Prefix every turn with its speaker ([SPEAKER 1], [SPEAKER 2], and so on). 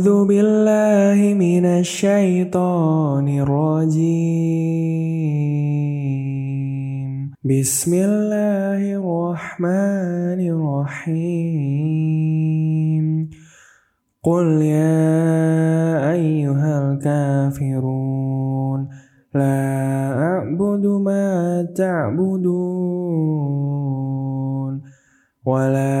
[SPEAKER 1] أعوذ بالله من الشيطان الرجيم. بسم الله الرحمن الرحيم. قل يا أيها الكافرون لا أعبد ما تعبدون ولا